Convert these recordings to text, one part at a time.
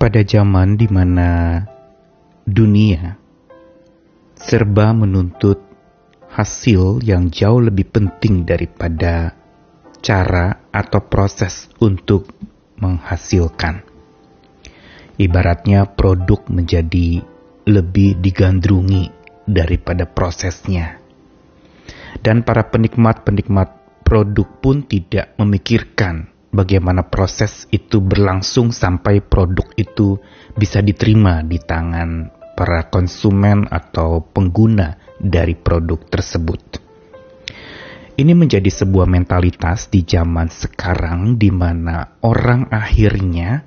pada zaman di mana dunia serba menuntut hasil yang jauh lebih penting daripada cara atau proses untuk menghasilkan. Ibaratnya produk menjadi lebih digandrungi daripada prosesnya. Dan para penikmat-penikmat produk pun tidak memikirkan bagaimana proses itu berlangsung sampai produk itu bisa diterima di tangan para konsumen atau pengguna dari produk tersebut. Ini menjadi sebuah mentalitas di zaman sekarang di mana orang akhirnya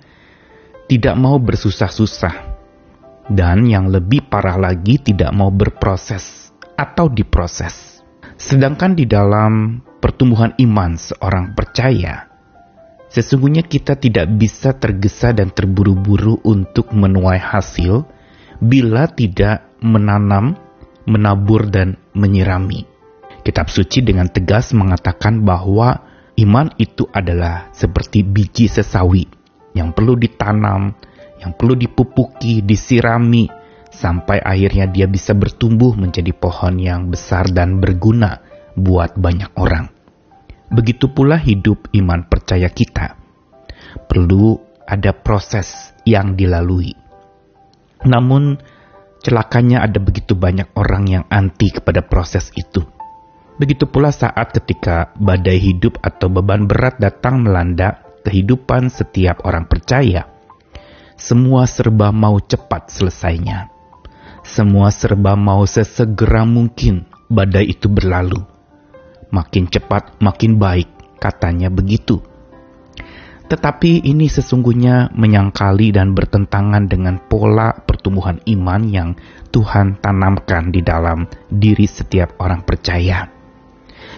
tidak mau bersusah-susah dan yang lebih parah lagi tidak mau berproses atau diproses. Sedangkan di dalam pertumbuhan iman seorang percaya, sesungguhnya kita tidak bisa tergesa dan terburu-buru untuk menuai hasil bila tidak menanam, menabur, dan menyirami. Kitab suci dengan tegas mengatakan bahwa iman itu adalah seperti biji sesawi yang perlu ditanam, yang perlu dipupuki, disirami, sampai akhirnya dia bisa bertumbuh menjadi pohon yang besar dan berguna buat banyak orang. Begitu pula hidup iman percaya kita. Perlu ada proses yang dilalui. Namun, celakanya ada begitu banyak orang yang anti kepada proses itu. Begitu pula saat ketika badai hidup atau beban berat datang melanda kehidupan setiap orang percaya. Semua serba mau cepat selesainya. Semua serba mau sesegera mungkin badai itu berlalu. Makin cepat makin baik, katanya begitu. Tetapi ini sesungguhnya menyangkali dan bertentangan dengan pola pertumbuhan iman yang Tuhan tanamkan di dalam diri setiap orang percaya.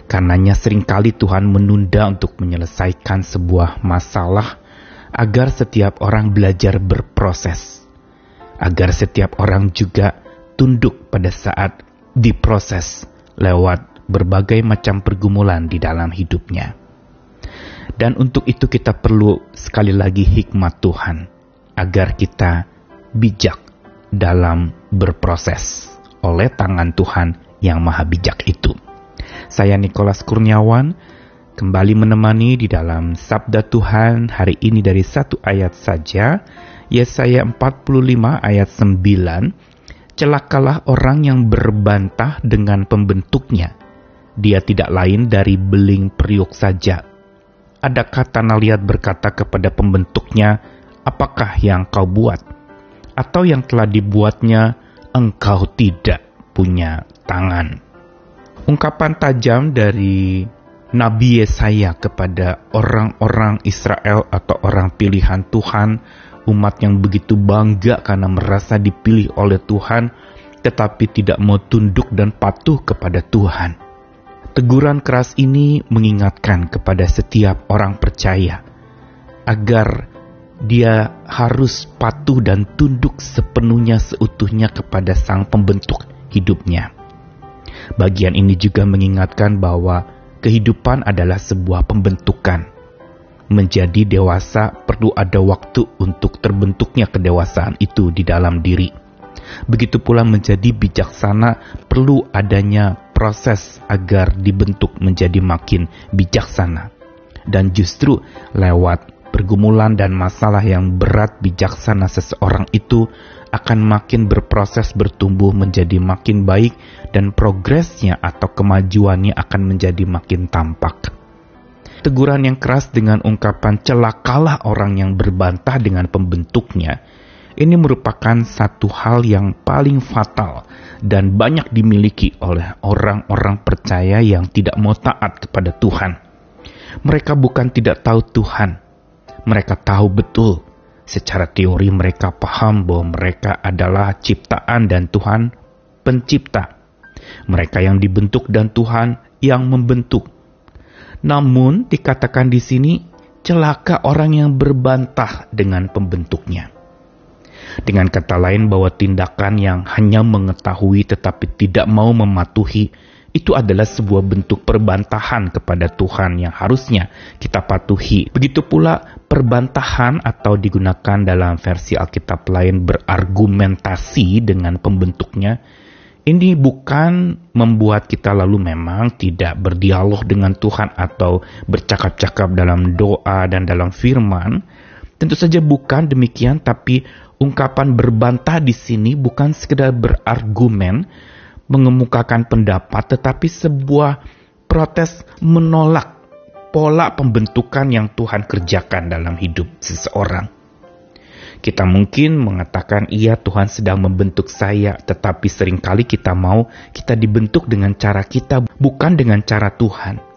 Karenanya sering kali Tuhan menunda untuk menyelesaikan sebuah masalah agar setiap orang belajar berproses. Agar setiap orang juga tunduk pada saat diproses lewat berbagai macam pergumulan di dalam hidupnya. Dan untuk itu kita perlu sekali lagi hikmat Tuhan agar kita bijak dalam berproses oleh tangan Tuhan yang maha bijak itu. Saya Nikolas Kurniawan kembali menemani di dalam Sabda Tuhan hari ini dari satu ayat saja, Yesaya 45 ayat 9, Celakalah orang yang berbantah dengan pembentuknya, dia tidak lain dari beling periuk saja. Adakah tanah liat berkata kepada pembentuknya, apakah yang kau buat? Atau yang telah dibuatnya, engkau tidak punya tangan ungkapan tajam dari Nabi Yesaya kepada orang-orang Israel atau orang pilihan Tuhan, umat yang begitu bangga karena merasa dipilih oleh Tuhan, tetapi tidak mau tunduk dan patuh kepada Tuhan. Teguran keras ini mengingatkan kepada setiap orang percaya agar dia harus patuh dan tunduk sepenuhnya seutuhnya kepada Sang Pembentuk hidupnya. Bagian ini juga mengingatkan bahwa kehidupan adalah sebuah pembentukan. Menjadi dewasa perlu ada waktu untuk terbentuknya kedewasaan itu di dalam diri. Begitu pula menjadi bijaksana perlu adanya proses agar dibentuk menjadi makin bijaksana. Dan justru lewat pergumulan dan masalah yang berat bijaksana seseorang itu akan makin berproses bertumbuh menjadi makin baik dan progresnya atau kemajuannya akan menjadi makin tampak. Teguran yang keras dengan ungkapan celakalah orang yang berbantah dengan pembentuknya ini merupakan satu hal yang paling fatal dan banyak dimiliki oleh orang-orang percaya yang tidak mau taat kepada Tuhan. Mereka bukan tidak tahu Tuhan, mereka tahu betul Secara teori mereka paham bahwa mereka adalah ciptaan dan Tuhan pencipta. Mereka yang dibentuk dan Tuhan yang membentuk. Namun dikatakan di sini celaka orang yang berbantah dengan pembentuknya. Dengan kata lain bahwa tindakan yang hanya mengetahui tetapi tidak mau mematuhi itu adalah sebuah bentuk perbantahan kepada Tuhan yang harusnya kita patuhi. Begitu pula perbantahan atau digunakan dalam versi Alkitab lain berargumentasi dengan pembentuknya. Ini bukan membuat kita lalu memang tidak berdialog dengan Tuhan atau bercakap-cakap dalam doa dan dalam firman. Tentu saja bukan demikian, tapi ungkapan berbantah di sini bukan sekedar berargumen, mengemukakan pendapat, tetapi sebuah protes menolak pola pembentukan yang Tuhan kerjakan dalam hidup seseorang. Kita mungkin mengatakan, iya Tuhan sedang membentuk saya, tetapi sering kali kita mau kita dibentuk dengan cara kita, bukan dengan cara Tuhan.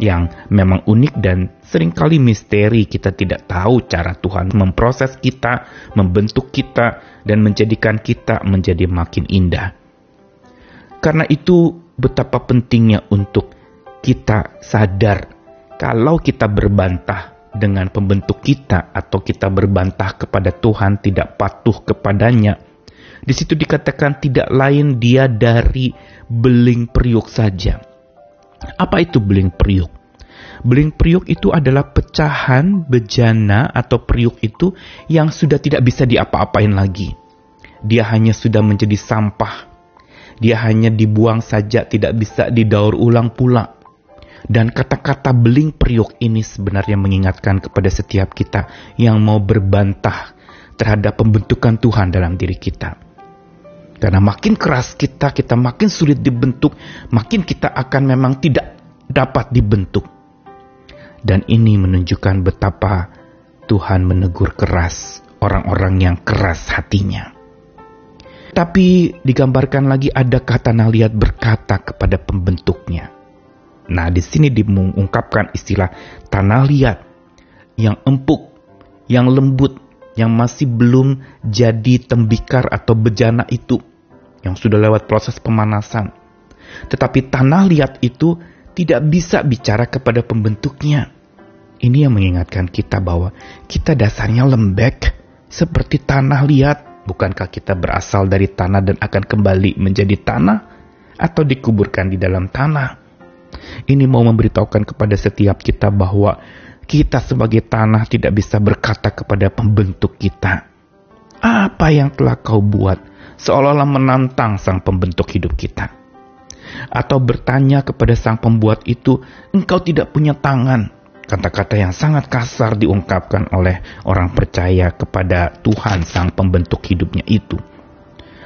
Yang memang unik dan sering kali misteri kita tidak tahu cara Tuhan memproses kita, membentuk kita, dan menjadikan kita menjadi makin indah. Karena itu betapa pentingnya untuk kita sadar kalau kita berbantah dengan pembentuk kita atau kita berbantah kepada Tuhan tidak patuh kepadanya. Di situ dikatakan tidak lain dia dari beling periuk saja. Apa itu beling periuk? Beling periuk itu adalah pecahan bejana atau periuk itu yang sudah tidak bisa diapa-apain lagi. Dia hanya sudah menjadi sampah dia hanya dibuang saja, tidak bisa didaur ulang pula. Dan kata-kata beling periuk ini sebenarnya mengingatkan kepada setiap kita yang mau berbantah terhadap pembentukan Tuhan dalam diri kita. Karena makin keras kita, kita makin sulit dibentuk, makin kita akan memang tidak dapat dibentuk. Dan ini menunjukkan betapa Tuhan menegur keras orang-orang yang keras hatinya. Tapi digambarkan lagi ada kata Naliat berkata kepada pembentuknya. Nah, di sini diungkapkan istilah tanah liat yang empuk, yang lembut, yang masih belum jadi tembikar atau bejana itu, yang sudah lewat proses pemanasan. Tetapi tanah liat itu tidak bisa bicara kepada pembentuknya. Ini yang mengingatkan kita bahwa kita dasarnya lembek seperti tanah liat Bukankah kita berasal dari tanah dan akan kembali menjadi tanah atau dikuburkan di dalam tanah? Ini mau memberitahukan kepada setiap kita bahwa kita sebagai tanah tidak bisa berkata kepada pembentuk kita, "Apa yang telah kau buat?" Seolah-olah menantang sang pembentuk hidup kita. Atau bertanya kepada sang pembuat itu, "Engkau tidak punya tangan, Kata-kata yang sangat kasar diungkapkan oleh orang percaya kepada Tuhan sang pembentuk hidupnya itu.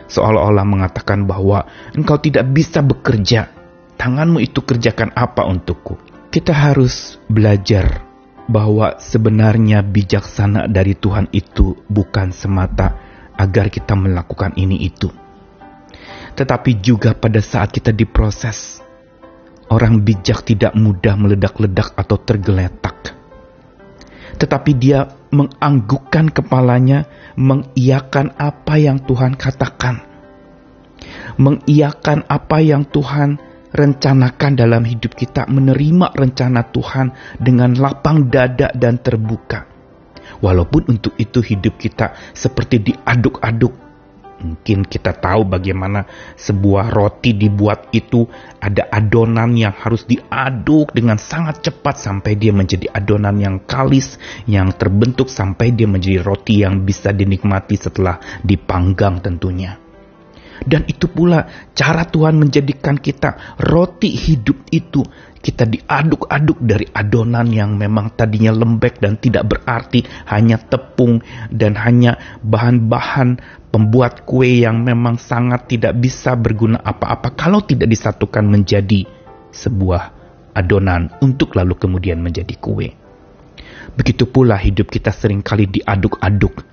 Seolah-olah mengatakan bahwa engkau tidak bisa bekerja. Tanganmu itu kerjakan apa untukku? Kita harus belajar bahwa sebenarnya bijaksana dari Tuhan itu bukan semata agar kita melakukan ini itu. Tetapi juga pada saat kita diproses, Orang bijak tidak mudah meledak-ledak atau tergeletak. Tetapi dia menganggukkan kepalanya, mengiyakan apa yang Tuhan katakan. Mengiyakan apa yang Tuhan rencanakan dalam hidup kita, menerima rencana Tuhan dengan lapang dada dan terbuka. Walaupun untuk itu hidup kita seperti diaduk-aduk Mungkin kita tahu bagaimana sebuah roti dibuat itu ada adonan yang harus diaduk dengan sangat cepat sampai dia menjadi adonan yang kalis, yang terbentuk sampai dia menjadi roti yang bisa dinikmati setelah dipanggang tentunya. Dan itu pula cara Tuhan menjadikan kita roti hidup itu kita diaduk-aduk dari adonan yang memang tadinya lembek dan tidak berarti hanya tepung dan hanya bahan-bahan pembuat kue yang memang sangat tidak bisa berguna apa-apa kalau tidak disatukan menjadi sebuah adonan untuk lalu kemudian menjadi kue. Begitu pula hidup kita sering kali diaduk-aduk.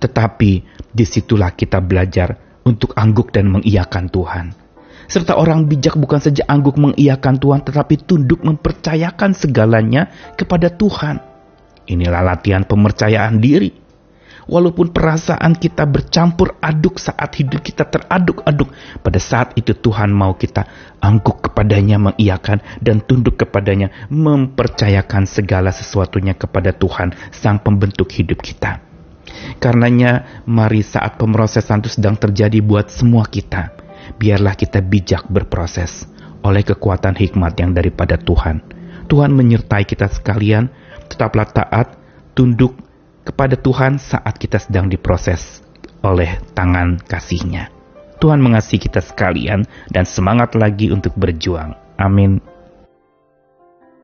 Tetapi di situlah kita belajar untuk angguk dan mengiyakan Tuhan serta orang bijak bukan saja angguk mengiyakan Tuhan tetapi tunduk mempercayakan segalanya kepada Tuhan. Inilah latihan pemercayaan diri. Walaupun perasaan kita bercampur aduk saat hidup kita teraduk-aduk, pada saat itu Tuhan mau kita angguk kepadanya, mengiyakan dan tunduk kepadanya, mempercayakan segala sesuatunya kepada Tuhan, Sang Pembentuk hidup kita. Karenanya, mari saat pemrosesan itu sedang terjadi buat semua kita biarlah kita bijak berproses oleh kekuatan hikmat yang daripada Tuhan. Tuhan menyertai kita sekalian, tetaplah taat, tunduk kepada Tuhan saat kita sedang diproses oleh tangan kasihnya. Tuhan mengasihi kita sekalian dan semangat lagi untuk berjuang. Amin.